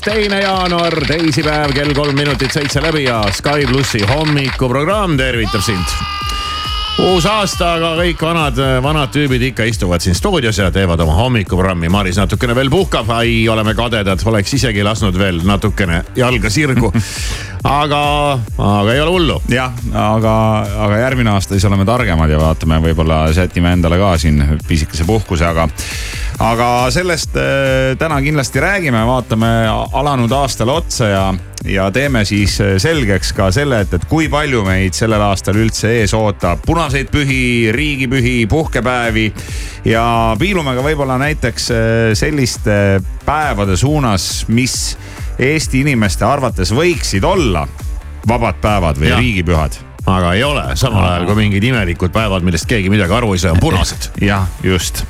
üles, teine jaanuar, teisipäev, kell kolm minutit seitse läbi ja Sky plussi hommikuprogramm tervitab sind. uus aasta, aga kõik vanad, vanad tüübid ikka istuvad siin stuudios ja teevad oma hommikuprogrammi. Maris natukene veel puhkab, ai, oleme kadedad, oleks isegi lasknud veel natukene jalga sirgu. aga, aga ei ole hullu. jah, aga, aga järgmine aasta siis oleme targemad ja vaatame, võib-olla sätime endale ka siin pisikese puhkuse, aga, aga sellest äh, täna kindlasti räägime, vaatame alanud aastale otsa ja, ja teeme siis äh, selgeks ka selle, et, et kui palju meid sellel aastal üldse ees ootab punaseid pühi, riigipühi, puhkepäevi ja piilume ka võib-olla näiteks äh, selliste päevade suunas, mis Eesti inimeste arvates võiksid olla vabad päevad või Jah. riigipühad aga ei ole, samal ajal kui mingid imelikud päevad, millest keegi midagi aru ei saa, on punased. jah, just.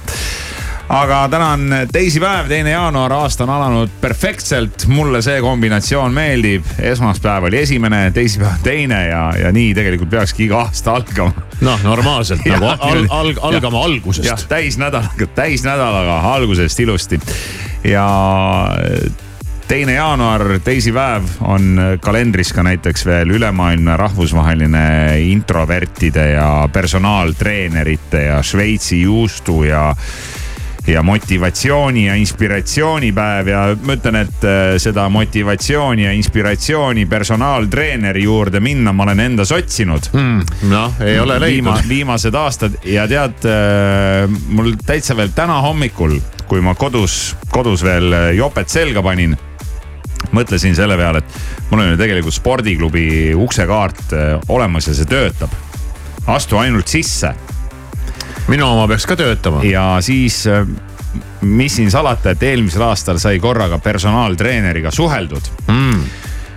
Aga täna on teisipäev, teine jaanuar, aasta on alanud perfektselt, mulle see kombinatsioon meeldib. esmaspäev oli esimene, teisipäev teine ja, ja nii tegelikult peakski iga aasta algama. noh, normaalselt Jah, nagu al, al, algama jah, algusest. täisnädalaga, täisnädalaga algusest ilusti ja teine jaanuar, teisipäev on kalendris ka näiteks veel ülemaailmne rahvusvaheline introvertide ja personaaltreenerite ja Šveitsi juustu ja ja motivatsiooni ja inspiratsioonipäev ja ma ütlen, et äh, seda motivatsiooni ja inspiratsiooni personaaltreeneri juurde minna ma olen endas otsinud noh, ei ole Viima, leidnud. viimased aastad ja tead äh, mul täitsa veel täna hommikul, kui ma kodus, kodus veel äh, jopet selga panin mõtlesin selle peale, et mul on ju tegelikult spordiklubi uksekaart olemas ja see töötab. astu ainult sisse minu oma peaks ka töötama. ja siis, mis siin salata, et eelmisel aastal sai korraga personaaltreeneriga suheldud Mm.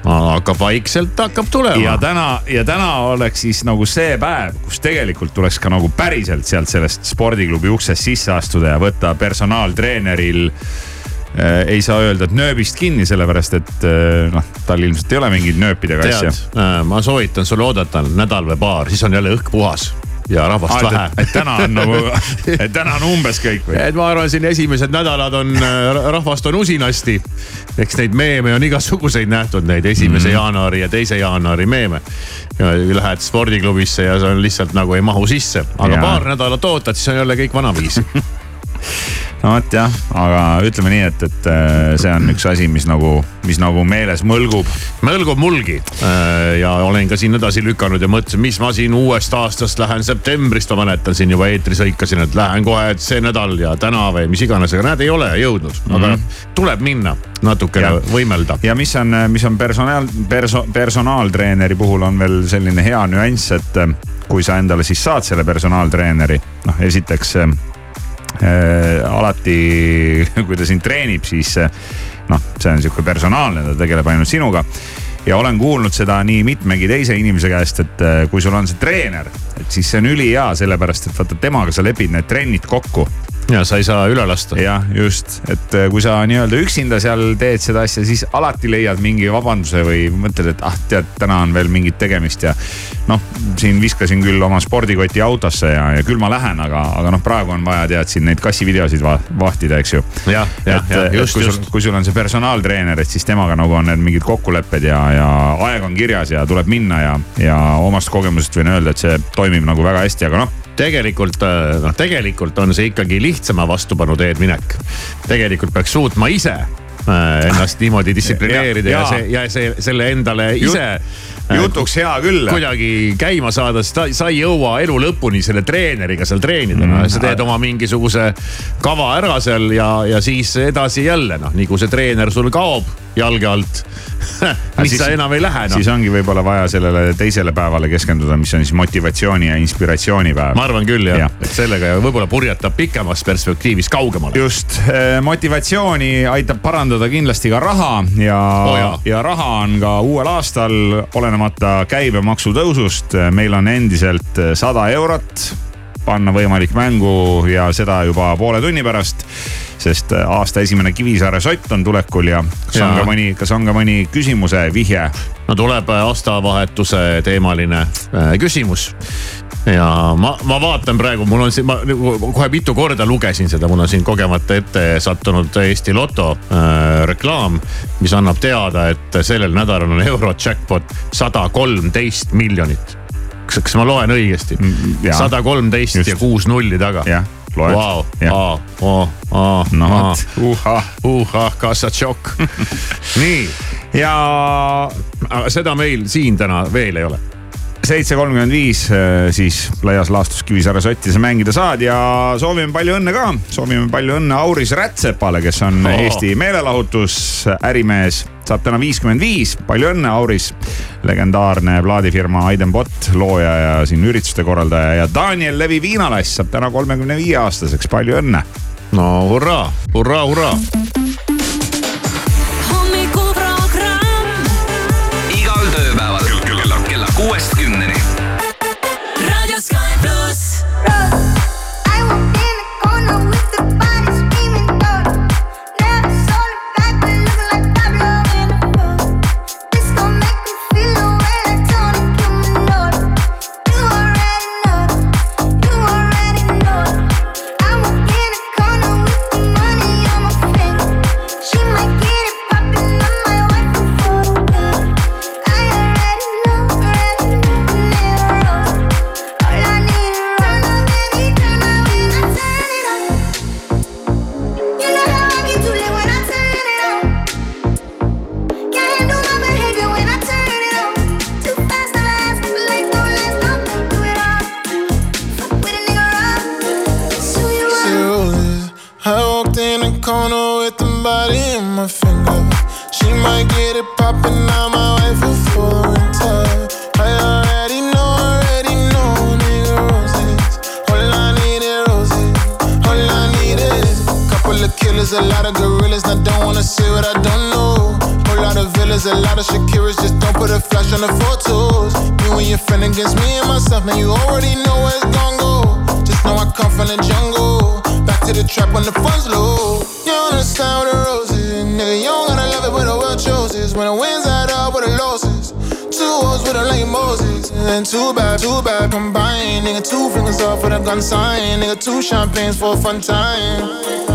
hakkab vaikselt, hakkab tulema ja. täna, ja täna oleks siis nagu see päev, kus tegelikult tuleks ka nagu päriselt sealt sellest spordiklubi uksest sisse astuda ja võtta personaaltreeneril äh, ei saa öelda, et nööbist kinni, sellepärast et äh, noh, tal ilmselt ei ole mingeid nööpidega asja tead, ma soovitan sulle oodata nädal või paar, siis on jälle õhk puhas ja rahvast Ah, vähe et, täna on nagu, et täna on umbes kõik või? et ma arvan, siin esimesed nädalad on, rahvast on usinasti. eks neid meeme on igasuguseid nähtud, neid esimese mm. jaanuari ja teise jaanuari meeme. Lähed spordiklubisse ja see on lihtsalt nagu ei mahu sisse, aga ja. paar nädalat ootad, siis on jälle kõik vanaviisi. no vot jah, aga ütleme nii, et, et äh, see on üks asi, mis nagu, mis nagu meeles mõlgub. mõlgub mulgi Äh, ja olen ka siin edasi lükanud ja mõtlesin, mis ma siin uuest aastast lähen septembrist, ma mäletan siin juba eetris hõikasin, et lähen kohe see nädal ja täna või mis iganes, aga näed, ei ole jõudnud, aga mm -hmm. tuleb minna natukene võimelda. ja mis on, mis on personaal, perso-, personaaltreeneri puhul on veel selline hea nüanss, et äh, kui sa endale siis saad selle personaaltreeneri, noh esiteks alati, kui ta sind treenib, siis äh, noh, see on sihuke personaalne, ta tegeleb ainult sinuga. Ja olen kuulnud seda nii mitmegi teise inimese käest, et äh, kui sul on see treener, et siis see on ülihea, sellepärast et vaata temaga sa lepid need trennid kokku ja sa ei saa üle lasta. jah, just, et äh, kui sa nii-öelda üksinda seal teed seda asja, siis alati leiad mingi vabanduse või mõtled, et ah tead, täna on veel mingit tegemist ja noh, siin viskasin küll oma spordikoti autosse ja, ja küll ma lähen, aga, aga noh, praegu on vaja tead siin neid kassivideosid va vahtida, eks ju. jah, jah, jah, just, just., kui sul on see personaaltreener, et siis temaga nagu on need mingid kokkulepped ja, ja aeg on kirjas ja tuleb minna ja, ja omast kogemusest võin öelda, et see toimib nagu väga hästi, aga noh tegelikult noh, tegelikult on see ikkagi lihtsama vastupanu teed minek. tegelikult peaks suutma ise äh, ennast niimoodi distsiplineerida ja, Ja- ja see ja see selle endale ise äh, jutuks hea küll. kuidagi käima saada, sest ta- sa ei jõua elu lõpuni selle treeneriga seal treenida, noh, sa teed oma mingisuguse kava ära seal ja, ja siis edasi jälle noh, nii kui see treener sul kaob jalge alt siis sa enam ei lähe noh siis. ongi võib-olla vaja sellele teisele päevale keskenduda, mis on siis motivatsiooni ja inspiratsioonipäev ma. arvan küll jah ja., et sellega võib-olla purjetab pikemas perspektiivis kaugemale. just, motivatsiooni aitab parandada kindlasti ka raha ja oh, jaa. ja raha on ka uuel aastal, olenemata käibemaksu tõusust, meil on endiselt sada eurot panna võimalik mängu ja seda juba poole tunni pärast. sest aasta esimene Kivisaare sott on tulekul ja kas on Jaa. ka mõni, kas on ka mõni küsimuse vihje? no tuleb äh, aastavahetuse teemaline äh, küsimus. ja ma, ma vaatan praegu, mul on siin, ma nagu kohe mitu korda lugesin seda, mul on siin kogemata ette sattunud Eesti Loto äh, reklaam, mis annab teada, et sellel nädalal on euro jackpot sada kolmteist miljonit. kas, kas ma loen õigesti Mm, jaa.? sada kolmteist ja kuus nulli taga. jah, loed oo, aa, no aa vot, uhah. uhah, kassatšokk. nii, ja seda meil siin täna veel ei ole seitse kolmkümmend viis siis laias laastus Kivisaare sotti sa mängida saad ja soovime palju õnne ka. soovime palju õnne Auris Rätsepale, kes on oh. Eesti meelelahutusärimees. saab täna viiskümmend viis, palju õnne, Auris. legendaarne plaadifirma Aidenbot, looja ja siin ürituste korraldaja ja Daniel Levi Viinalass saab täna kolmekümne viie aastaseks, palju õnne. no hurraa, hurraa, hurraa. consign. Nigga, two champagnes for fun time.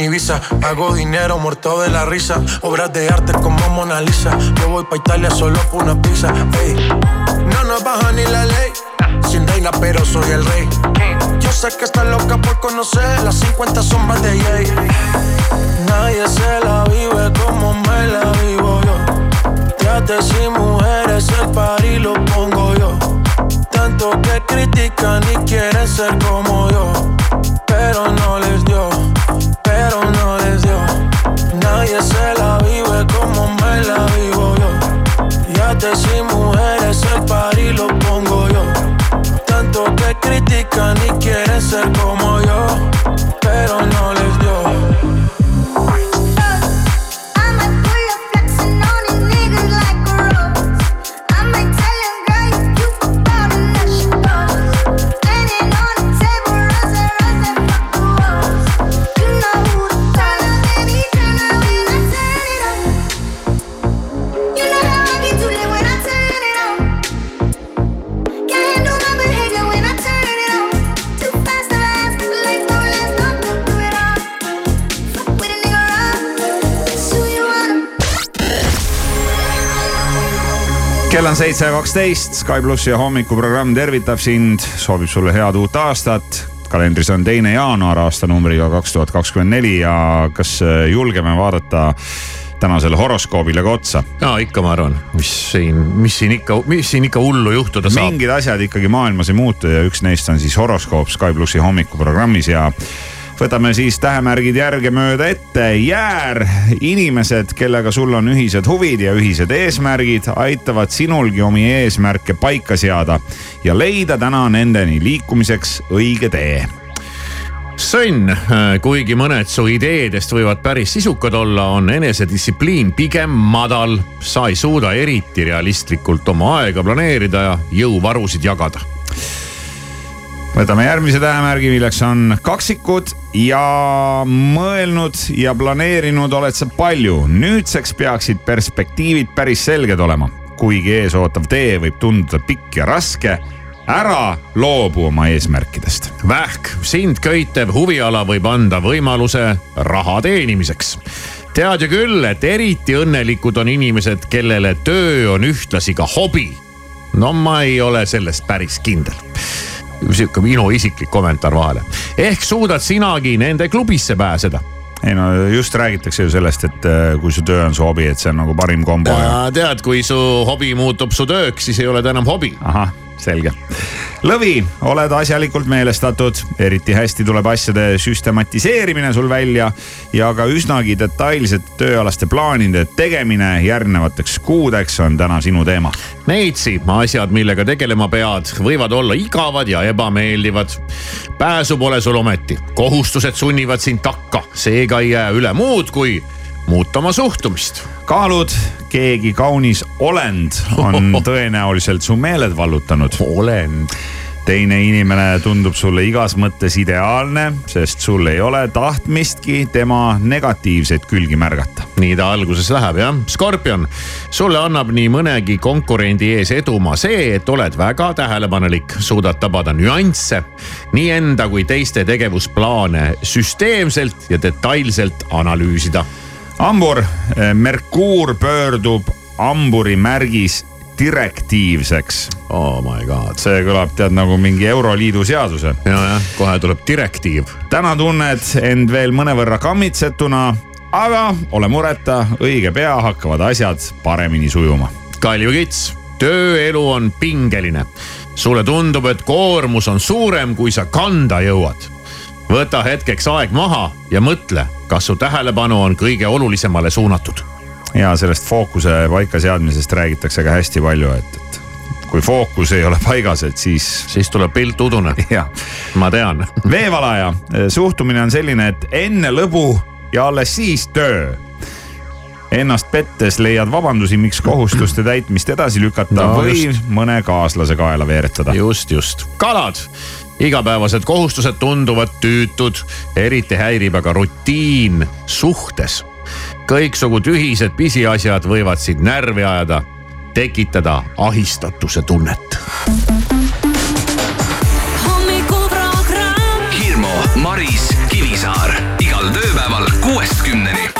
Ibiza, hago dinero muerto de la risa. Obras de arte como Mona Lisa. Yo voy pa' Italia solo por una pizza. Ey. No nos baja ni la ley. Sin reina, pero soy el rey. Yo sé que estás loca por conocer las 50 sombras de Jay. Nadie se la vive como me la vivo yo. Trates y mujeres, el party lo pongo yo. Tanto que critican y quieren ser como ser como yo. Kell on seitse ja kaksteist, Sky plussi hommikuprogramm tervitab sind, soovib sulle head uut aastat. kalendris on teine jaanuar aastanumbriga kaks tuhat kakskümmend neli ja kas äh, julgeme vaadata tänasele horoskoobile ka otsa? ja ikka ma arvan, mis siin, mis siin ikka, mis siin ikka hullu juhtuda saab. mingid asjad ikkagi maailmas ei muutu ja üks neist on siis horoskoop Sky plussi hommikuprogrammis ja võtame siis tähemärgid järgemööda ette. jäär, inimesed, kellega sul on ühised huvid ja ühised eesmärgid, aitavad sinulgi omi eesmärke paika seada ja leida täna nendeni liikumiseks õige tee sõnn, kuigi mõned su ideedest võivad päris sisukad olla, on enesedistsipliin pigem madal. sa ei suuda eriti realistlikult oma aega planeerida ja jõuvarusid jagada. Võtame järgmise tähemärgi, milleks on kaksikud ja mõelnud ja planeerinud oled sa palju. nüüdseks peaksid perspektiivid päris selged olema, kuigi ees ootav tee võib tunduda pikk ja raske. ära loobu oma eesmärkidest. Vähk, sind köitev huviala võib anda võimaluse raha teenimiseks. tead ju küll, et eriti õnnelikud on inimesed, kellele töö on ühtlasi ka hobi. no ma ei ole selles päris kindel sihuke minu isiklik kommentaar vahele. ehk suudad sinagi nende klubisse pääseda ei no just räägitakse ju sellest, et äh, kui su töö on su hobi, et see on nagu parim kombo tead, kui su hobi muutub su tööks, siis ei ole ta enam hobi. ahah, selge. Lõvi, oled asjalikult meelestatud, eriti hästi tuleb asjade süstematiseerimine sul välja ja ka üsnagi detailsete tööalaste plaanide tegemine järgnevateks kuudeks on täna sinu teema. Neitsi asjad, millega tegelema pead, võivad olla igavad ja ebameeldivad. pääsu pole sul ometi, kohustused sunnivad sind takka, seega ei jää üle muud, kui muuta oma suhtumist. kaalud, keegi kaunis olend on tõenäoliselt su meeled vallutanud. olend teine inimene tundub sulle igas mõttes ideaalne, sest sul ei ole tahtmistki tema negatiivseid külgi märgata. nii ta alguses läheb jah. Skorpion, sulle annab nii mõnegi konkurendi ees edumaa see, et oled väga tähelepanelik, suudad tabada nüansse, nii enda kui teiste tegevusplaane süsteemselt ja detailselt analüüsida. Hambur, Merkuur pöördub hamburi märgis direktiivseks. Oh my god. see kõlab tead nagu mingi Euroliidu seaduse. ja, jah, kohe tuleb direktiiv. täna tunned end veel mõnevõrra kammitsetuna, aga ole mureta, õige pea hakkavad asjad paremini sujuma. Kalju Kits, tööelu on pingeline. sulle tundub, et koormus on suurem, kui sa kanda jõuad. Võta hetkeks aeg maha ja mõtle, kas su tähelepanu on kõige olulisemale suunatud ja sellest fookuse paika seadmisest räägitakse ka hästi palju, et, et kui fookus ei ole paigas, et siis. siis tuleb pilt udune. ma tean. veevalaja suhtumine on selline, et enne lõbu ja alles siis töö ennast pettes leiad vabandusi, miks kohustuste täitmist edasi lükata no, või just. mõne kaaslase kaela veeretada. just, just. kalad, igapäevased kohustused tunduvad tüütud, eriti häirib aga rutiin suhtes. kõiksugu tühised pisiasjad võivad sind närvi ajada, tekitada ahistatuse tunnet. hommikuprogramm Hirmu, Maris, Kivisaar igal tööpäeval kuuest kümneni.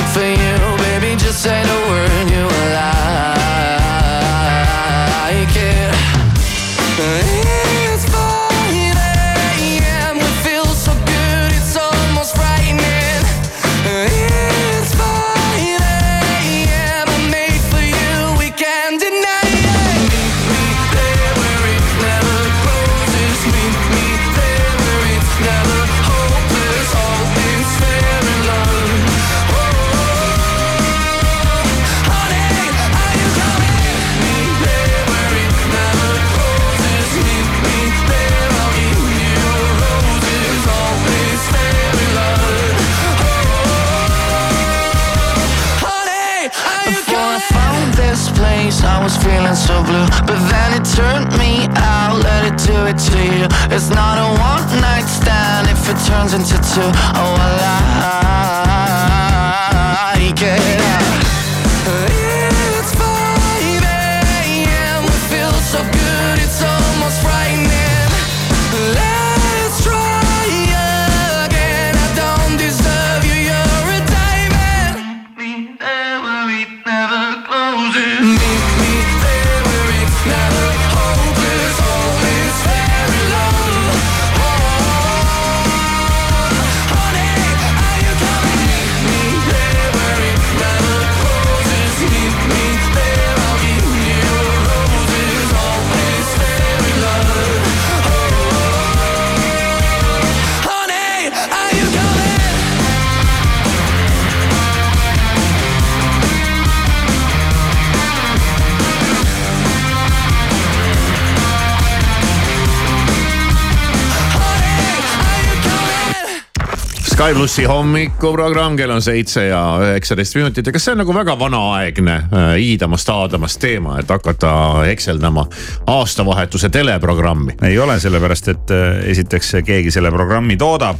Sky plussi hommikuprogramm, kell on seitse ja üheksateist minutit ja kas see on nagu väga vanaaegne äh, iidamast-aadamast teema, et hakata hekseldama aastavahetuse teleprogrammi? ei ole, sellepärast et äh, esiteks keegi selle programmi toodab.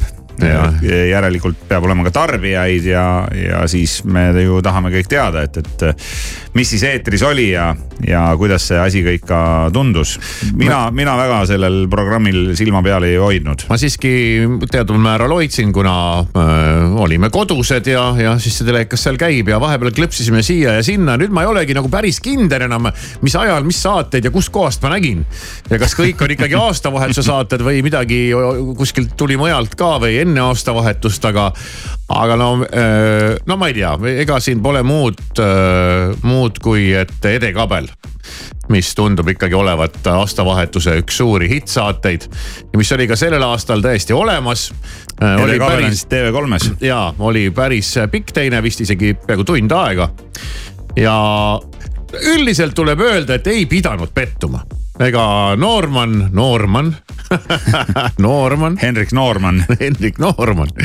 Järelikult peab olema ka tarbijaid ja, ja siis me ju tahame kõik teada, et, et mis siis eetris oli ja, ja kuidas see asi kõik ka tundus. mina, mina väga sellel programmil silma peal ei hoidnud. ma siiski teatud määral hoidsin, kuna äh, olime kodused ja, ja siis see telekas seal käib ja vahepeal klõpsisime siia ja sinna. nüüd ma ei olegi nagu päris kindel enam, mis ajal, mis saateid ja kustkohast ma nägin. ja kas kõik on ikkagi aastavahetuse saated või midagi kuskilt tuli mujalt ka või enne aastavahetust, aga, aga no, no ma ei tea, ega siin pole muud, muud kui et Ede Kabel mis tundub ikkagi olevat aastavahetuse üks suuri hittsaateid ja mis oli ka sellel aastal täiesti olemas. oli päris TV3-s. ja oli päris pikk teine, vist isegi peaaegu tund aega. ja üldiselt tuleb öelda, et ei pidanud pettuma ega Noorman, Noorman, Noorman, Henrik Noorman. Hendrik Noorman.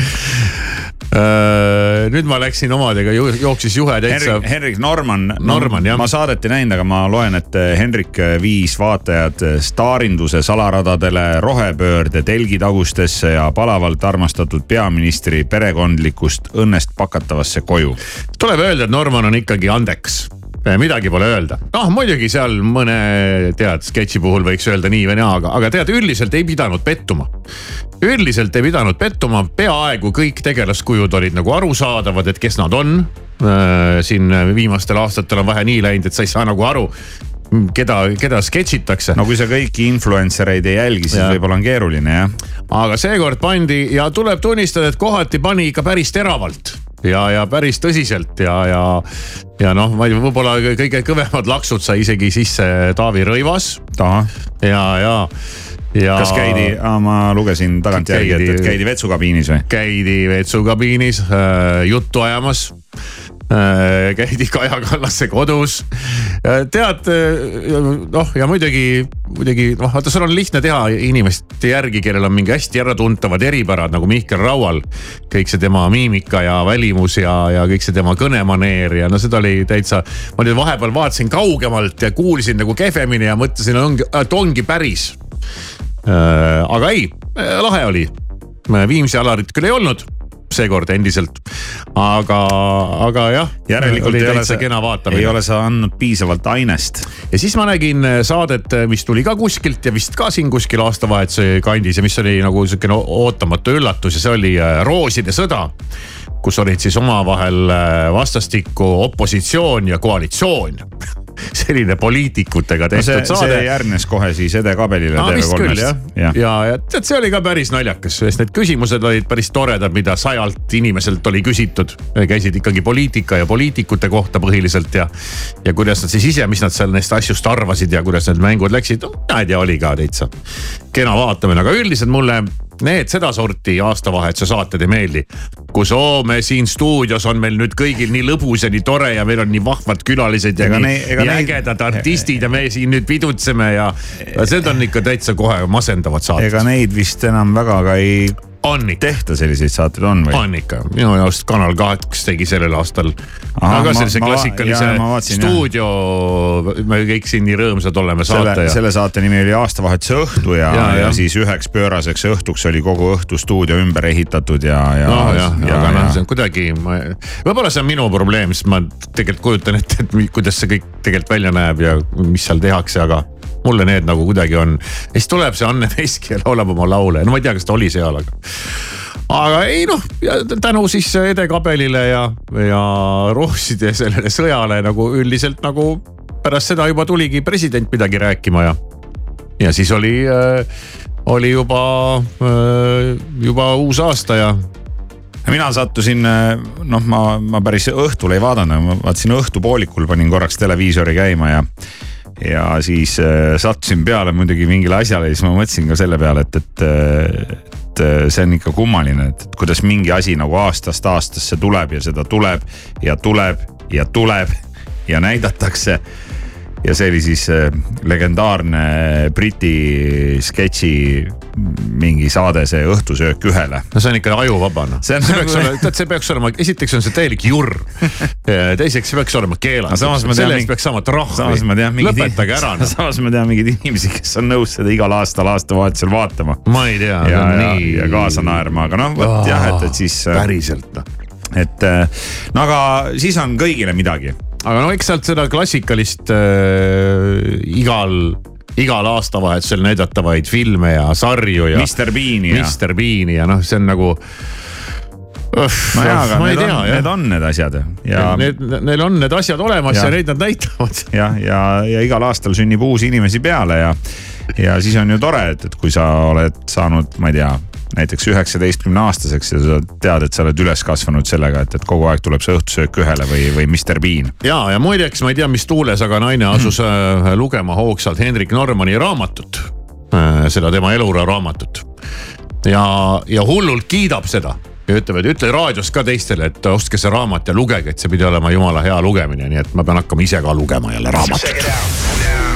nüüd ma läksin omadega, jooksis juhe täitsa Henrik, Henrik Norman. Norman, jah. ma saadet ei näinud, aga ma loen, et Henrik viis vaatajad staarinduse salaradadele, rohepöörde telgitagustesse ja palavalt armastatud peaministri perekondlikust õnnest pakatavasse koju. tuleb öelda, et Norman on ikkagi andeks midagi pole öelda, noh muidugi seal mõne tead sketši puhul võiks öelda nii või naa, aga, aga tead üldiselt ei pidanud pettuma. üldiselt ei pidanud pettuma, peaaegu kõik tegelaskujud olid nagu arusaadavad, et kes nad on. siin viimastel aastatel on vähe nii läinud, et sa ei saa nagu aru, keda, keda sketšitakse no kui sa kõiki influencer eid ei jälgi, siis võib-olla on keeruline jah. aga seekord pandi ja tuleb tunnistada, et kohati pani ikka päris teravalt ja, ja päris tõsiselt ja, ja, ja noh, ma ei tea, võib-olla kõige kõvemad laksud sai isegi sisse Taavi Rõivas ja, ja, ja. kas käidi, ma lugesin tagantjärgi, et, et Käidi- vetsukabiinis või? käidi vetsukabiinis äh, juttu ajamas. Käidi Kaja Kallase kodus. tead äh, noh, ja muidugi, muidugi noh, vaata, sul on lihtne teha inimeste järgi, kellel on mingi hästi äratuntavad eripärad nagu Mihkel Raual. kõik see tema miimika ja välimus ja, ja kõik see tema kõnemaneer ja no seda oli täitsa. ma nüüd vahepeal vaatasin kaugemalt ja kuulsin nagu kehvemini ja mõtlesin, ongi, et ongi päris Äh, aga ei, lahe oli. Viimsi Alarit küll ei olnud seekord endiselt, aga, aga jah. järelikult ei ole sa, kena ei vaatamine. ole sa andnud piisavalt ainest. ja siis ma nägin saadet, mis tuli ka kuskilt ja vist ka siin kuskil aastavahetuse kandis ja mis oli nagu sihukene ootamatu üllatus ja see oli äh, Rooside sõda kus olid siis omavahel äh, vastastikku opositsioon ja koalitsioon. selline poliitikutega no see tehtud, see saade. järgnes kohe siis Ede Kabelile vist küll jah, TV3-st. jah, ja, ja tead, see oli ka päris naljakas, sest need küsimused olid päris toredad, mida sajalt inimeselt oli küsitud. käisid ikkagi poliitika ja poliitikute kohta põhiliselt ja, ja kuidas nad siis ise, mis nad seal neist asjust arvasid ja kuidas need mängud läksid, no ma ei tea, oli ka täitsa kena vaatamine, aga üldiselt mulle need sedasorti aastavahetuse saated ei meeldi. kus oo, me siin stuudios on meil nüüd kõigil nii lõbus ja nii tore ja meil on nii vahvad külalised ja Ega nii, ega nii ägedad artistid ja me siin nüüd pidutseme ja ja need on ikka täitsa kohe masendavad saated. ega neid vist enam väga ka ei on ikka, tehta selliseid saateid on või? on ikka, minu jaoks Kanal kaks tegi sellel aastal. Aga ma- sellise klassikalise stuudio, me kõik siin nii rõõmsad oleme selle saate, ja selle saate nimi oli aastavahetuse õhtu ja, Ja, ja, ja siis üheks pööraseks õhtuks oli kogu õhtu stuudio ümber ehitatud ja, ja. noh jah, aga noh, see on kuidagi, võib-olla see on minu probleem, sest ma tegelikult kujutan ette, et kuidas see kõik tegelikult välja näeb ja mis seal tehakse, aga mulle need nagu kuidagi on. ja siis tuleb see Anne Veski ja laulab oma laule, no ma ei tea, kas ta oli seal, aga. aga ei noh, tänu siis Ede Kabelile ja, ja Rooside sellele sõjale nagu üldiselt nagu pärast seda juba tuligi president midagi rääkima ja, ja siis oli äh, oli juba äh,, juba uus aasta ja mina sattusin, noh, ma, ma päris õhtul ei vaadanud, ma vaatasin õhtupoolikul panin korraks televiisori käima ja ja siis äh, sattusin peale muidugi mingile asjale ja siis ma mõtlesin ka selle peale, et, et, et see on ikka kummaline, et kuidas mingi asi nagu aastast aastasse tuleb ja seda tuleb ja tuleb ja tuleb ja näidatakse ja see oli siis äh, legendaarne Briti sketši mingi saade, see õhtusöök ühele. no see on ikka ajuvaba noh. See see, peaks nagu- olema, tead, see peaks olema, esiteks on see täielik jurr. teiseks, see peaks olema keelatud tean selle mingi- eest peaks saama trahvi lõpetage ära noh. samas ma tean mingeid inimesi, kes on nõus seda igal aastal aastavahetusel vaatama. ma ei tea. ja, ja, ja kaasa naerma, aga noh, vot jah, et, et siis, päriselt noh. et äh, no aga siis on kõigile midagi. Aga no eks sealt seda klassikalist äh, igal, igal aastavahetusel näidatavaid filme ja sarju ja. Mr Bean'i ja. Mr Bean'i ja noh, see on nagu. no jaa, aga ma ei need tea on, jah need. on need asjad ja, Need, neil on need asjad olemas ja, Ja. ja neid nad näitavad. ja, ja, ja igal aastal sünnib uusi inimesi peale ja, ja siis on ju tore, et, et kui sa oled saanud, ma ei tea, näiteks üheksateistkümne aastaseks ja sa tead, et sa oled üles kasvanud sellega, et, et kogu aeg tuleb see õhtusöök ühele või, või Mr Bean. ja, ja muideks ma ei tea, mis tuules, aga naine asus äh, lugema hoogsalt Hendrik Normani raamatut, seda tema elura raamatut. ja, ja hullult kiidab seda ja ütleb, et ütle raadios ka teistele, et ostke see raamat ja lugege, et see pidi olema jumala hea lugemine, nii et ma pean hakkama ise ka lugema jälle raamatut.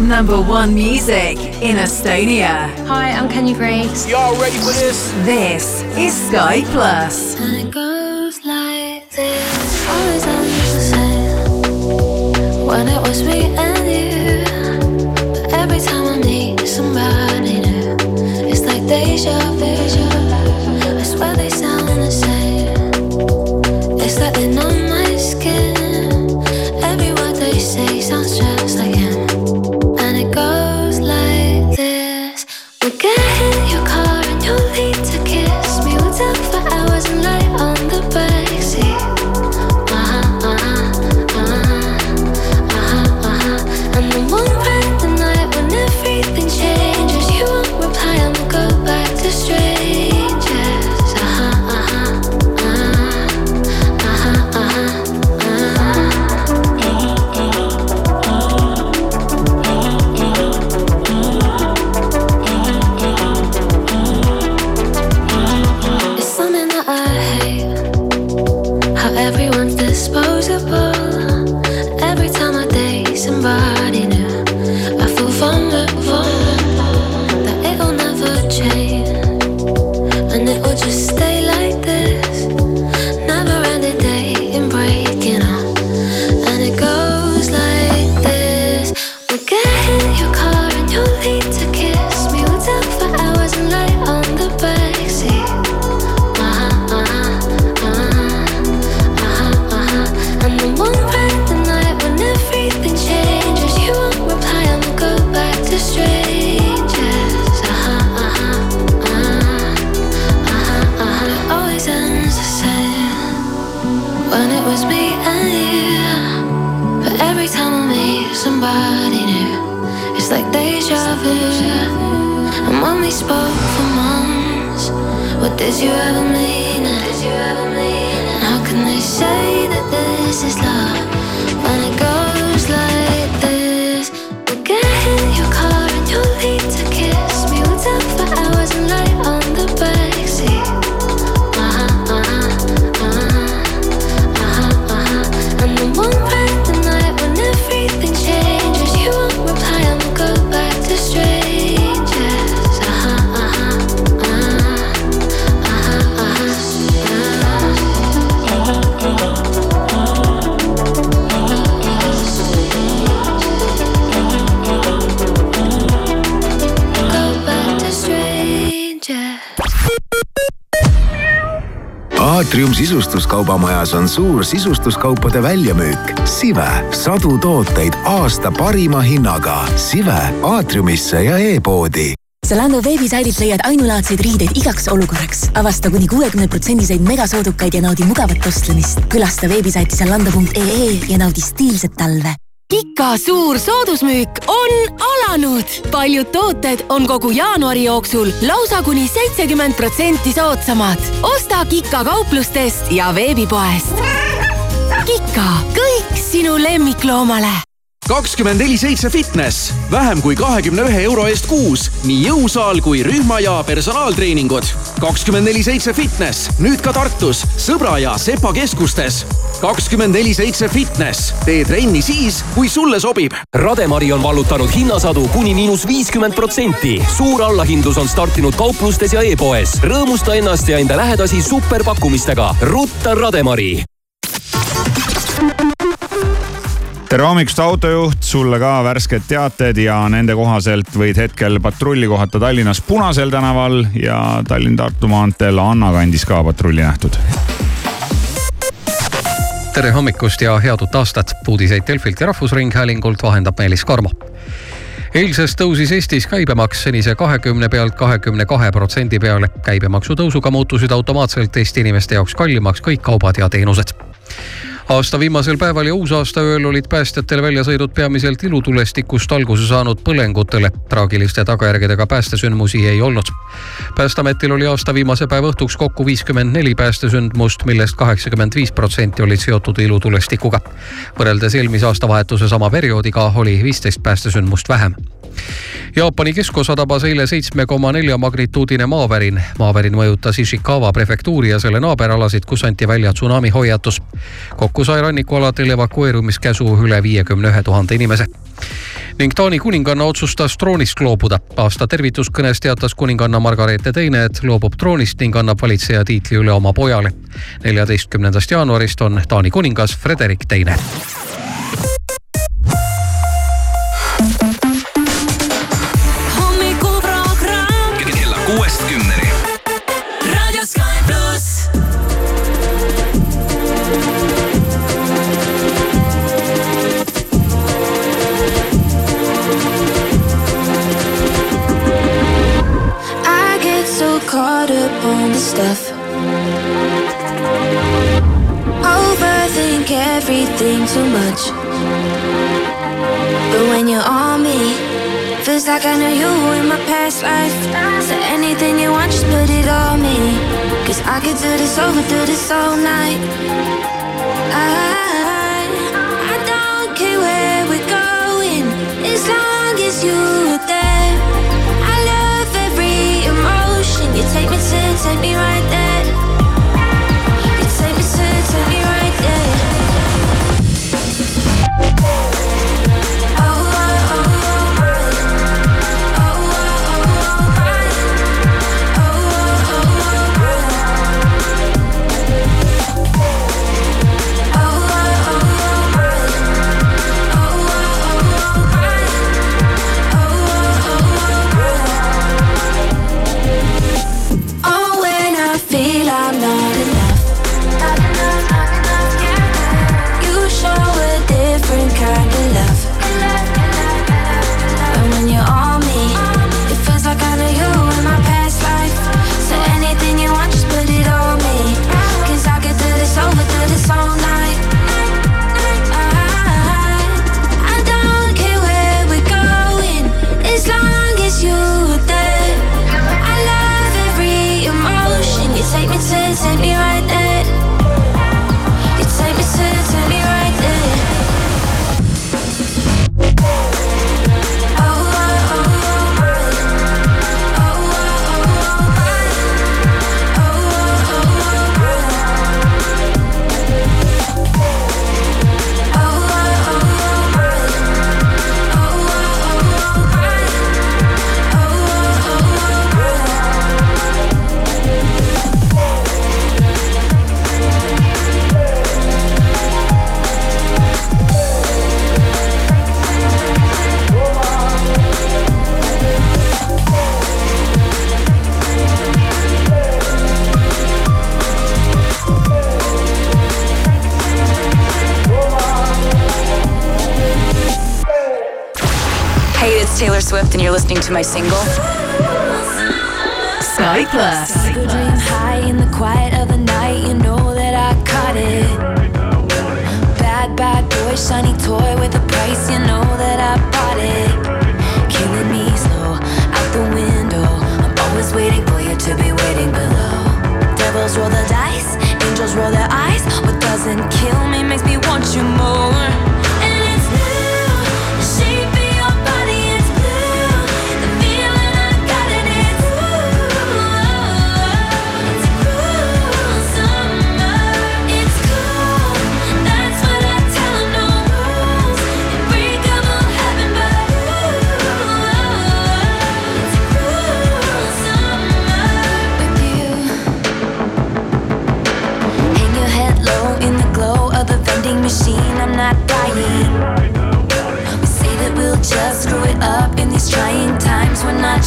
Number one music in Estonia. Hi, I'm Kenny Breaks. Y'all ready for this? This is Sky Plus. And it goes like this. Always on the same. When it was me and you. But every time I need somebody new, it's like deja vu. I swear they sound the same. It's like they know my myself sisustuskaubamajas on suur sisustuskaupade väljamüük. Sive, sadu tooteid aasta parima hinnaga. Sive aatriumisse ja e-poodi Zalando veebisaidilt leiad ainulaadseid riideid igaks olukorraks. avasta kuni kuuekümne protsendiseid megasoodukaid ja naudi mugavat ostlemist. külasta veebisaiti zalando.ee ja naudi stiilset talve. Kika suur soodusmüük on alanud. paljud tooted on kogu jaanuari jooksul lausa kuni seitsekümmend protsenti soodsamad. osta Kika kauplustest ja veebipoest. Kika, kõik sinu lemmikloomale kakskümmend neli seitse fitness, vähem kui kahekümne ühe euro eest kuus, nii jõusaal kui rühma ja personaaltreeningud. kakskümmend neli seitse fitness, nüüd ka Tartus, Sõbra ja Sepa keskustes. kakskümmend neli seitse fitness, tee trenni siis, kui sulle sobib. Rademari on vallutanud hinnasadu kuni miinus viiskümmend protsenti. suur allahindlus on startinud kauplustes ja e-poes. rõõmusta ennast ja enda lähedasi superpakkumistega. rutta Rademari tere hommikust, autojuht, sulle ka värsked teated ja nende kohaselt võid hetkel patrulli kohata Tallinnas Punasel tänaval ja Tallinn-Tartu maanteel Anna kandis ka patrulli nähtud tere hommikust ja head uut aastat. uudiseid Delfilt ja Rahvusringhäälingult vahendab Meelis Karmo eilsest tõusis Eestis käibemaks senise kahekümne pealt kahekümne kahe protsendi peale. käibemaksu tõusuga muutusid automaatselt Eesti inimeste jaoks kallimaks kõik kaubad ja teenused aasta viimasel päeval ja uusaastaööl olid päästjatel väljasõidud peamiselt ilutulestikust alguse saanud põlengutele. traagiliste tagajärgedega päästesündmusi ei olnud. päästeametil oli aasta viimase päeva õhtuks kokku viiskümmend neli päästesündmust, millest kaheksakümmend viis protsenti olid seotud ilutulestikuga. võrreldes eelmise aastavahetuse sama perioodiga oli viisteist päästesündmust vähem Jaapani keskosa tabas eile seitsme koma nelja magnituudine maavärin. maavärin mõjutas Ishikawa prefektuuri ja selle naaberalasid, kus anti välja tsunami hoiatus. kokku kokku sai rannikualadel evakueerumiskäsu üle viiekümne ühe tuhande inimese. ning Taani kuninganna otsustas troonist loobuda. aasta tervituskõnes teatas kuninganna Margareete teine, et loobub troonist ning annab valitseja tiitli üle oma pojale. neljateistkümnendast jaanuarist on Taani kuningas Frederik Teine. much. But when you're on me, feels like I know you in my past life. So anything you want, just put it on me. Cause I could do this over, do this all night. I, I don't care where we're going, as long as you're there. I love every emotion. You take me to, take me right there. my single.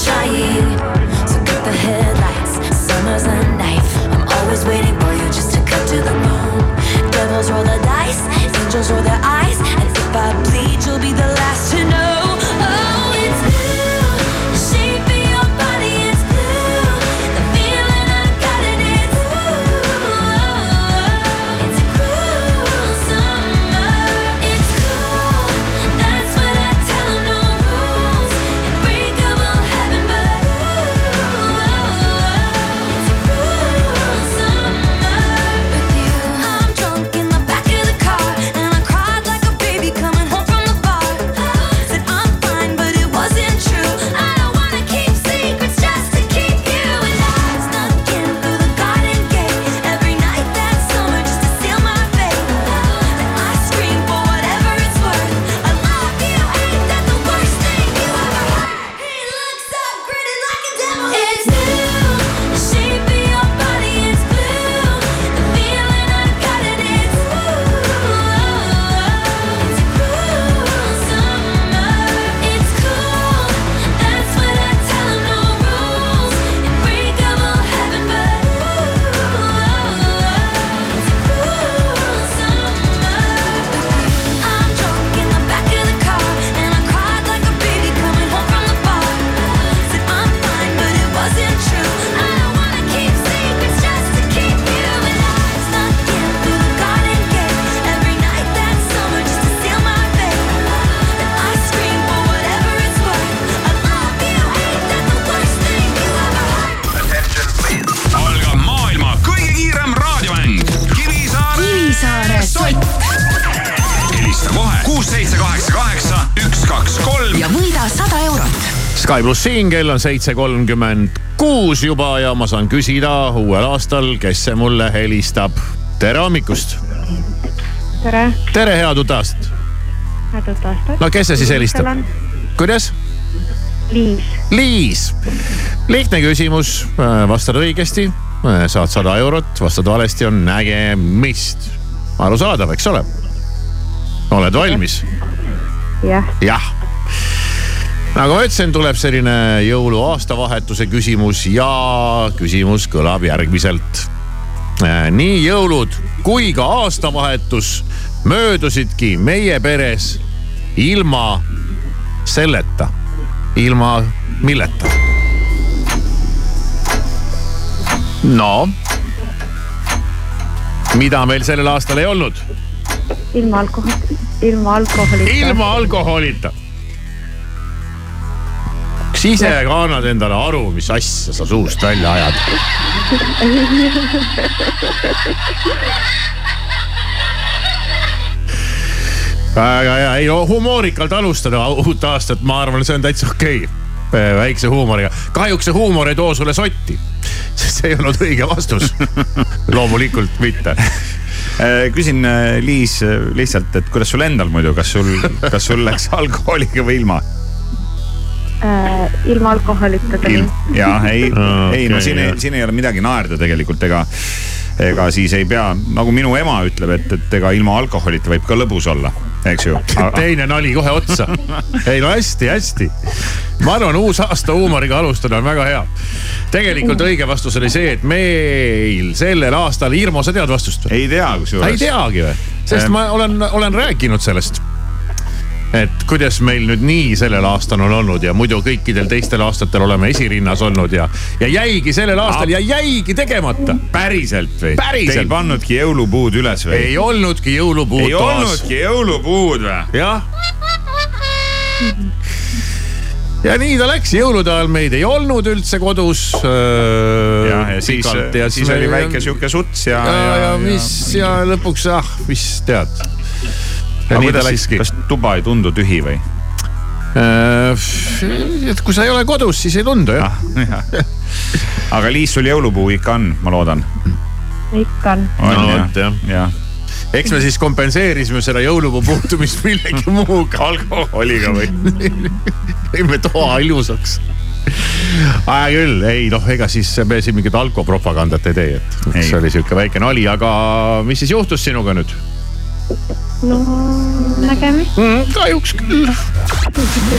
trying Sky pluss siin, kell on seitse kolmkümmend kuus juba ja ma saan küsida uuel aastal, kes see mulle helistab. tere hommikust. tere, tere, head uut aastat. head uut aastat. no kes see siis helistab? kuidas? Liis. Liis, lihtne küsimus, vastad õigesti, saad sada eurot, vastad valesti, on nägemist. arusaadav, eks ole? oled valmis? jah. jah nagu ma ütlesin, tuleb selline jõulu aastavahetuse küsimus ja küsimus kõlab järgmiselt. nii jõulud kui ka aastavahetus möödusidki meie peres ilma selleta, ilma milleta. no, mida meil sellel aastal ei olnud? ilma alkoholi, ilma alkoholita. ilma alkoholita kas ise ka annad endale aru, mis asja sa suust välja ajad? väga hea, ei no humoorikalt alustada uut aastat, ma arvan, see on täitsa okei okay. väikse huumoriga. kahjuks see huumor ei too sulle sotti, sest see ei olnud õige vastus loomulikult mitte küsin, Liis, lihtsalt, et kuidas sul endal muidu, kas sul, kas sul läks alkoholiga või ilma? Äh, ilma alkoholita tuli. ja ei okay, ei no siin, siin ei ole midagi naerda tegelikult, ega, ega siis ei pea, nagu minu ema ütleb, et, et ega ilma alkoholita võib ka lõbus olla, eks ju. teine nali kohe otsa. ei no hästi-hästi. ma arvan, uus aasta huumoriga alustada on väga hea. tegelikult õige vastus oli see, et meil sellel aastal, Irmo, sa tead vastust või? ei tea kusjuures. ei teagi või? sest ma olen, olen rääkinud sellest et kuidas meil nüüd nii sellel aastal on olnud ja muidu kõikidel teistel aastatel oleme esirinnas olnud ja, ja jäigi sellel aastal ja jäigi tegemata. päriselt või? Te ei pannudki jõulupuud üles või? ei olnudki jõulupuud ei toas. olnudki jõulupuud või? jah. ja nii ta läks, jõulude ajal meid ei olnud üldse kodus. jah, ja siis, siis oli väike sihuke suts ja. ja, ja, ja mis ja lõpuks ah, mis tead aga kuidas siis, kas tuba ei tundu tühi või? et kui sa ei ole kodus, siis ei tundu jah ah,. aga Liis, sul jõulupuu ikka on, ma loodan? ikka on. on no, jah, jah ja. eks me siis kompenseerisime seda jõulupuu puutumist millegi muuga. alkoholiga või tõime toa ilusaks hea küll, ei noh, ega siis me siin mingit alkopropagandat ei tee, et ei. see oli sihuke väike nali, aga mis siis juhtus sinuga nüüd? No nägemist mm,. kahjuks küll.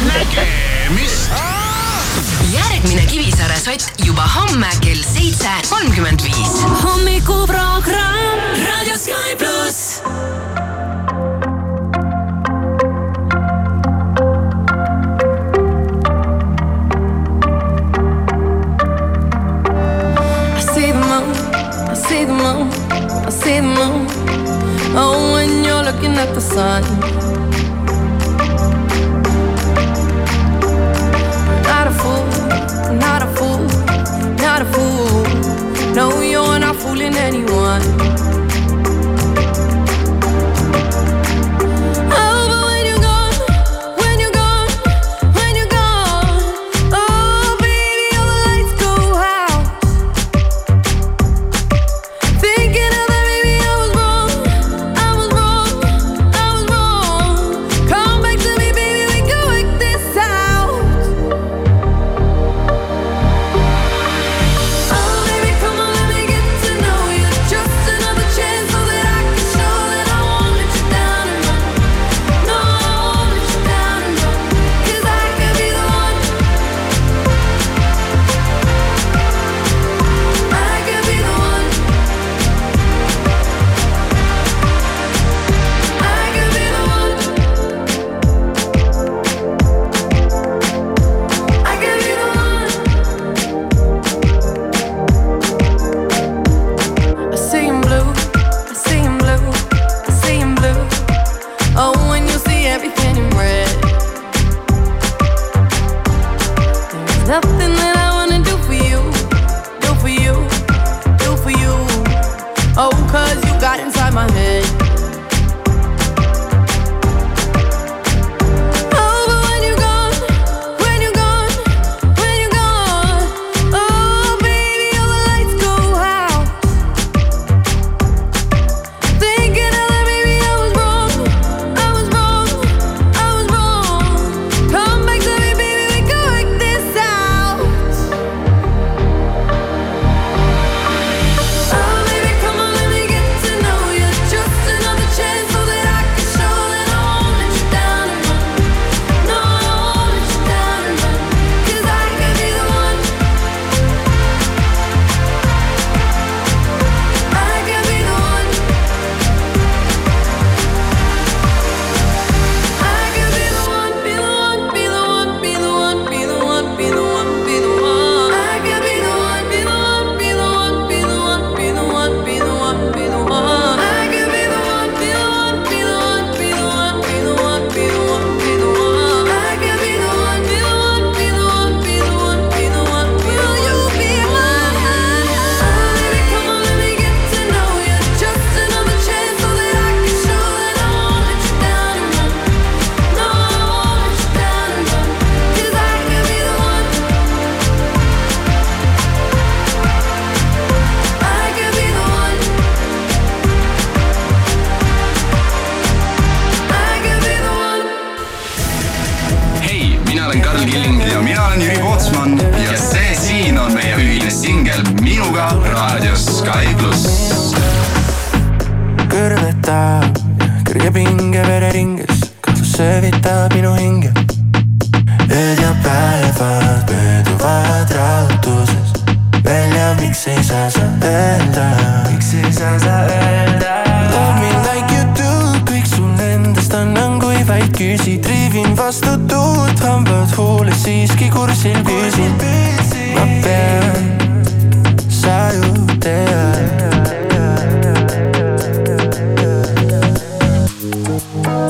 nägemist. järgmine Kivisaare sott juba homme kell seitse kolmkümmend viis. hommikuprogramm Raadio Sky pluss. see the moon, I see the moon, I see the moon. Oh, when looking at the sun.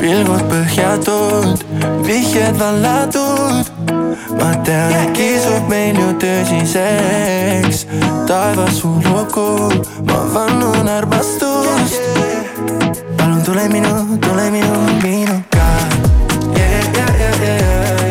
Pilgud põhjatud, vihjed vallatud. ma tean, et kisub meil ju tõsiseks. taevas su lugu, ma vannun armastust. palun tule minu, tule minu, minuga. aga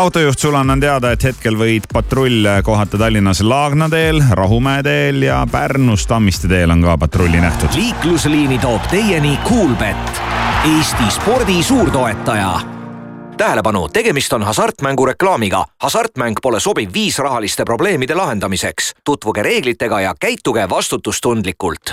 autojuht sulle annan teada, et hetkel võid patrulle kohata Tallinnas Laagna teel, Rahumäe teel ja Pärnus Tammiste teel on ka patrulli nähtud. liiklusliini toob teieni Coolbet, Eesti spordi suurtoetaja tähelepanu, tegemist on hasartmängureklaamiga. hasartmäng pole sobiv viis rahaliste probleemide lahendamiseks. tutvuge reeglitega ja käituge vastutustundlikult.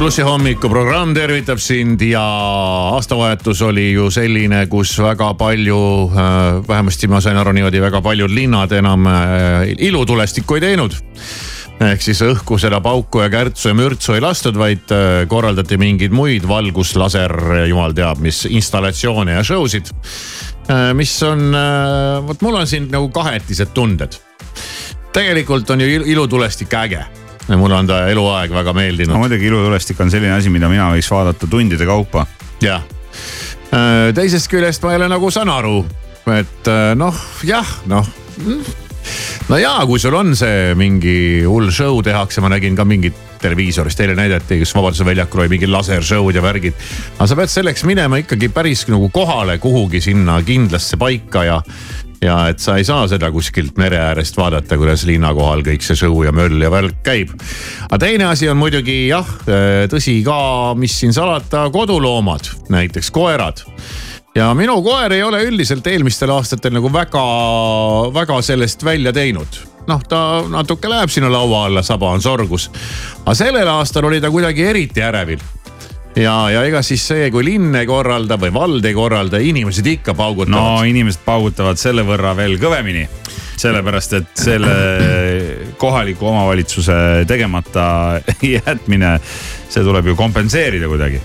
Plussi hommikuprogramm tervitab sind ja aastavahetus oli ju selline, kus väga palju, vähemasti ma sain aru niimoodi, väga paljud linnad enam äh, ilutulestikku ei teinud. ehk siis õhku seda pauku ja kärtsu ja mürtsu ei lastud, vaid äh, korraldati mingeid muid valguslaser, jumal teab mis installatsioone ja show sid. mis on, vot mul on siin nagu kahetised tunded. tegelikult on ju ilutulestik äge mulle on ta eluaeg väga meeldinud. no muidugi ilutulestik on selline asi, mida mina võiks vaadata tundide kaupa. jah, teisest küljest ma jälle nagu saan aru, et noh, jah, noh no jaa, kui sul on see mingi hull show tehakse, ma nägin ka mingit televiisorist eile näidati, kus Vabaduse väljakul oli mingi lasershow'd ja värgid. aga sa pead selleks minema ikkagi päris nagu kohale kuhugi sinna kindlasse paika ja ja et sa ei saa seda kuskilt mere äärest vaadata, kuidas linna kohal kõik see show ja möll ja värk käib. aga teine asi on muidugi jah, tõsi ka, mis siin salata, koduloomad, näiteks koerad ja minu koer ei ole üldiselt eelmistel aastatel nagu väga, väga sellest välja teinud noh, ta natuke läheb sinna laua alla, saba on sorgus. aga sellel aastal oli ta kuidagi eriti ärevil ja, ja ega siis see, kui linn ei korralda või vald ei korralda, inimesed ikka paugutavad. no inimesed paugutavad selle võrra veel kõvemini. sellepärast, et selle kohaliku omavalitsuse tegemata jätmine, see tuleb ju kompenseerida kuidagi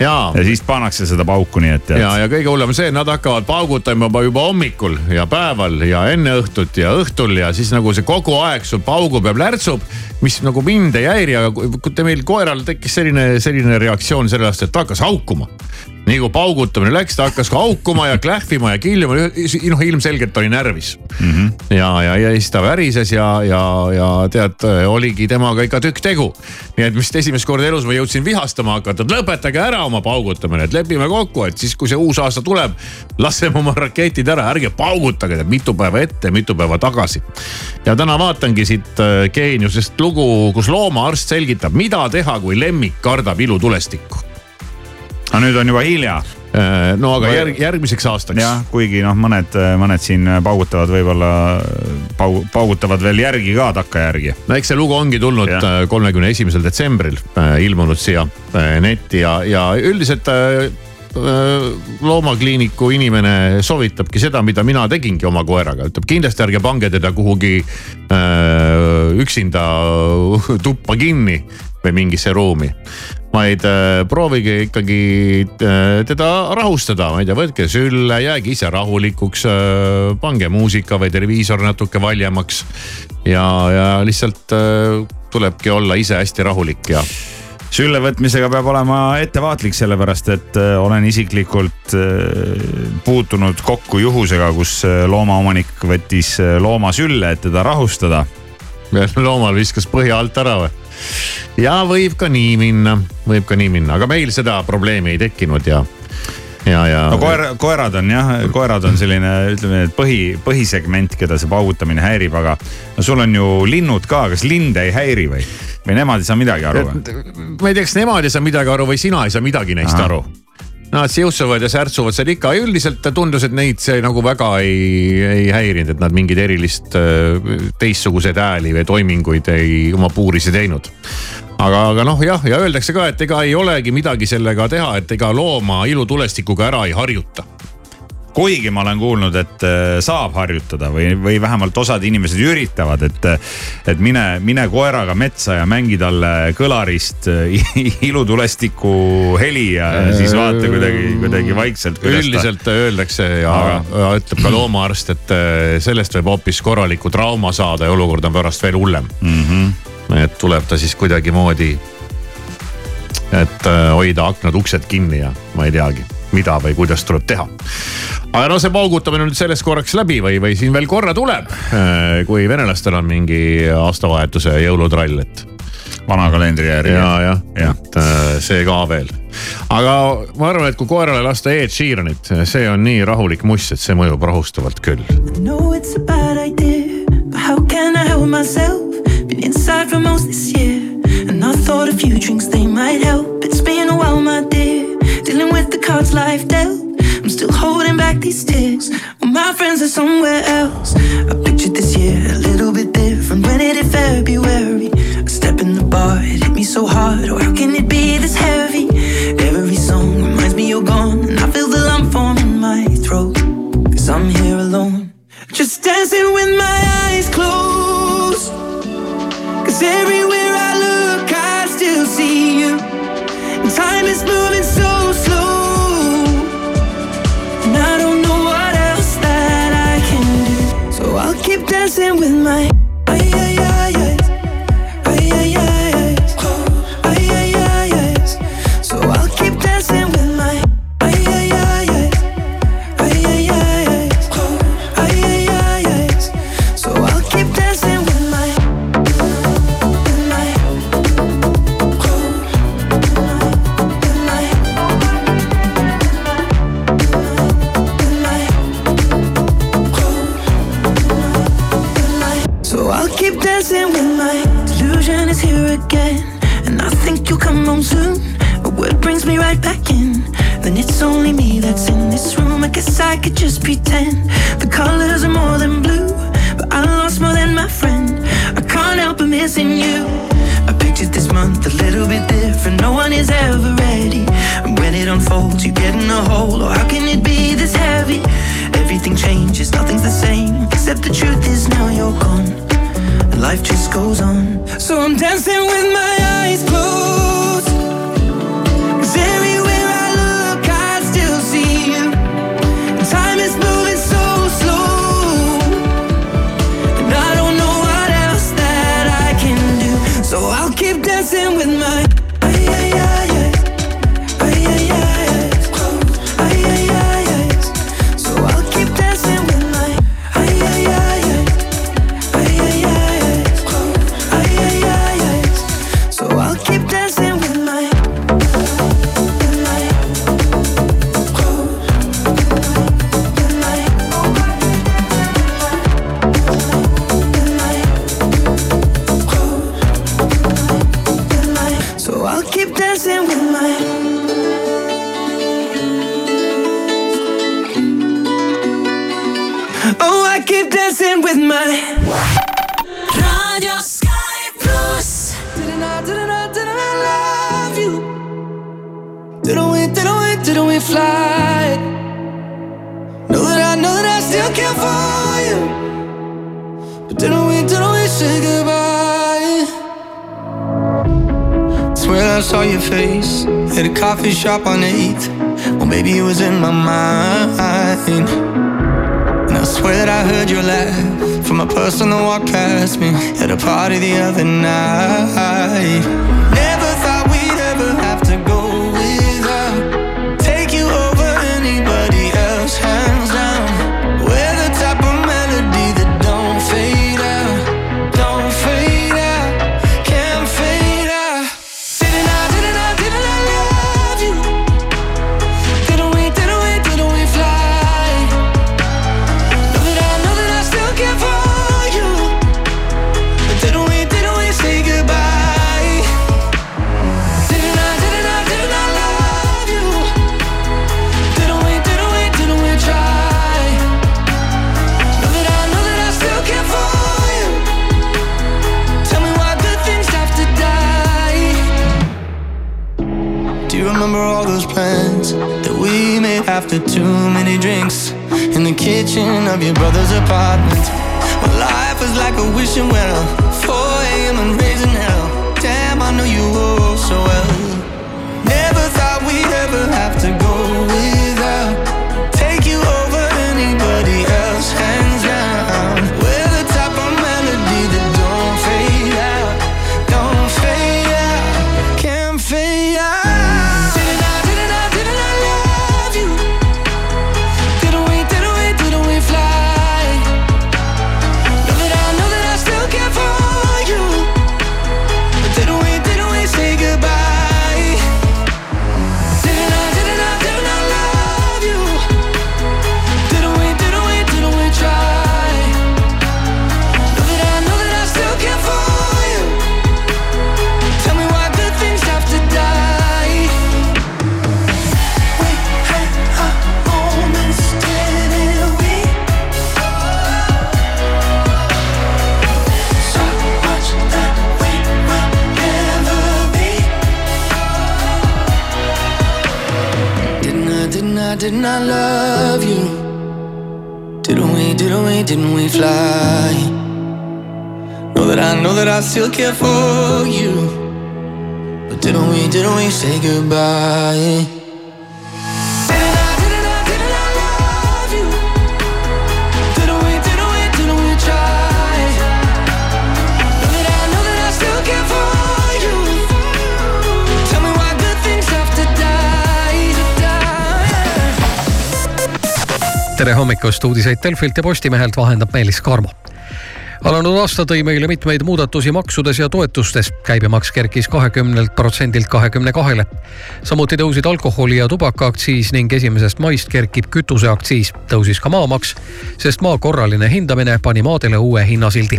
ja, ja siis pannakse seda pauku, nii et. ja, ja kõige hullem on see, et nad hakkavad paugutama juba, juba hommikul ja päeval ja enne õhtut ja õhtul ja siis nagu see kogu aeg sul paugub ja plärtsub. mis nagu mind ei häiri, aga kui meil koeral tekkis selline, selline reaktsioon sellest, et ta hakkas haukuma nii kui paugutamine läks, ta hakkas ka haukuma ja klähvima ja kiljuma, noh ilmselgelt oli närvis mm. -hmm. ja, ja, ja siis ta värises ja, ja, ja tead, oligi temaga ikka tükk tegu. nii et vist esimest korda elus ma jõudsin vihastama hakata, et lõpetage ära oma paugutamine, et lepime kokku, et siis, kui see uus aasta tuleb, laseme oma raketid ära, ärge paugutage tead mitu päeva ette, mitu päeva tagasi. ja täna vaatangi siit Geeniusest lugu, kus loomaarst selgitab, mida teha, kui lemmik kardab ilutulestikku aga nüüd on juba hilja. no aga järg, järgmiseks aastaks. jah, kuigi noh, mõned, mõned siin paugutavad võib-olla, paug-, paugutavad veel järgi ka takkajärgi. no eks see lugu ongi tulnud kolmekümne esimesel detsembril ilmunud siia netti ja, ja üldiselt loomakliiniku inimene soovitabki seda, mida mina tegingi oma koeraga, ütleb kindlasti ärge pange teda kuhugi öö, üksinda tuppa kinni või mingisse ruumi vaid äh, proovige ikkagi äh, teda rahustada, ma ei tea, võtke sülle, jääge ise rahulikuks äh,. pange muusika või televiisor natuke valjemaks ja, ja lihtsalt tulebki olla ise hästi rahulik ja sülle võtmisega peab olema ettevaatlik, sellepärast et olen isiklikult puutunud kokku juhusega, kus loomaomanik võttis looma sülle, et teda rahustada. loomal viskas põhja alt ära või? Ja võib ka nii minna, võib ka nii minna, aga meil seda probleemi ei tekkinud ja ja, ja. no koer, koerad on jah, koerad on selline, ütleme, et põhi, põhisegment, keda see paugutamine häirib, aga no sul on ju linnud ka, kas linde ei häiri või? või nemad ei saa midagi aru või? ma ei tea, kas nemad ei saa midagi aru või sina ei saa midagi neist Aha. aru Nad siusuvad ja särtsuvad seal ikka, üldiselt tundus, et neid see nagu väga ei, ei häirinud, et nad mingeid erilist teistsuguseid hääli või toiminguid ei oma puuris ei teinud. Aga, aga noh, jah, ja öeldakse ka, et ega ei olegi midagi sellega teha, et ega looma ilutulestikuga ära ei harjuta kuigi ma olen kuulnud, et äh, saab harjutada või, või vähemalt osad inimesed üritavad, et, et mine, mine koeraga metsa ja mängi talle kõlarist äh, ilutulestiku heli ja siis vaata kuidagi, kuidagi vaikselt. üldiselt ta... öeldakse ja, ja ütleb ka loomaarst, et äh, sellest võib hoopis korraliku trauma saada ja olukord on pärast veel hullem mm. -hmm. et tuleb ta siis kuidagimoodi, et hoida aknad-uksed kinni ja ma ei teagi mida või kuidas tuleb teha. aga no see paugutamine nüüd sellest korraks läbi või, või siin veel korra tuleb, äh, kui venelastel on mingi aastavahetuse jõulutrall, et vana kalendri järgi. ja, jah ja., et äh, see ka veel. aga ma arvan, et kui koerale lasta Ed Sheeranit, see on nii rahulik muss, et see mõjub rahustavalt küll. No it's a bad idea, but how can I help myself? Been inside for most this year, and I thought a few drinks they might help. It's been a while, my dear. The cards life dealt. I'm still holding back these tears. Well, my friends are somewhere else. I pictured this year a little bit different when it hit February. A step in the bar, it hit me so hard? Or how can it be this heavy? Every song reminds me you're gone, and I feel the lump form in my throat. Cause I'm here alone, just dancing with my eyes closed. Cause everywhere dancing with my. Again. And I think you'll come home soon. A word brings me right back in. Then it's only me that's in this room. I guess I could just pretend the colors are more than blue. But I lost more than my friend. I can't help but missing you. I pictured this month a little bit different. No one is ever ready. And when it unfolds, you get in a hole. Or how can it be this heavy? Everything changes, nothing's the same. Except the truth is now you're gone. Life just goes on. So I'm dancing with my eyes closed. 'Cause everywhere didn't we, didn't we say goodbye? Swear I saw your face at a coffee shop on 8th. Well, maybe it was in my mind. And I swear that I heard your laugh from a person that walked past me at a party the other night. Too many drinks in the kitchen of your brother's apartment? Well, life was like a wishing well, 4 a.m. and I love you? Didn't we, didn't we, didn't we fly? Know that I know that I still care for you. But didn't we, didn't we say goodbye? Tere hommikust, uudiseid Delfilt ja Postimehelt vahendab Meelis Karmo alanud aasta tõi meile mitmeid muudatusi maksudes ja toetustes. käibemaks kerkis kahekümnelt protsendilt kahekümne kahele. samuti tõusid alkoholi ja tubakaaktsiis ning esimesest maist kerkib kütuseaktsiis. tõusis ka maamaks, sest maa korraline hindamine pani maadele uue hinnasildi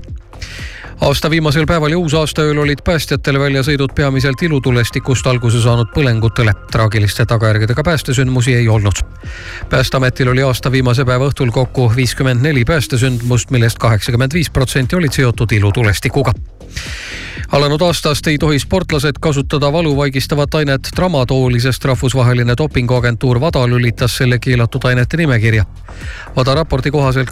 aasta viimasel päeval ja uusaastaööl olid päästjatele väljasõidud peamiselt ilutulestikust alguse saanud põlengutele. traagiliste tagajärgedega päästesündmusi ei olnud. päästeametil oli aasta viimase päeva õhtul kokku viiskümmend neli päästesündmust, millest kaheksakümmend viis protsenti olid seotud ilutulestikuga alanud aastast ei tohi sportlased kasutada valu vaigistavat ainet tramadooli, sest rahvusvaheline dopinguagentuur WADA lülitas selle keelatud ainete nimekirja. WADA raporti kohaselt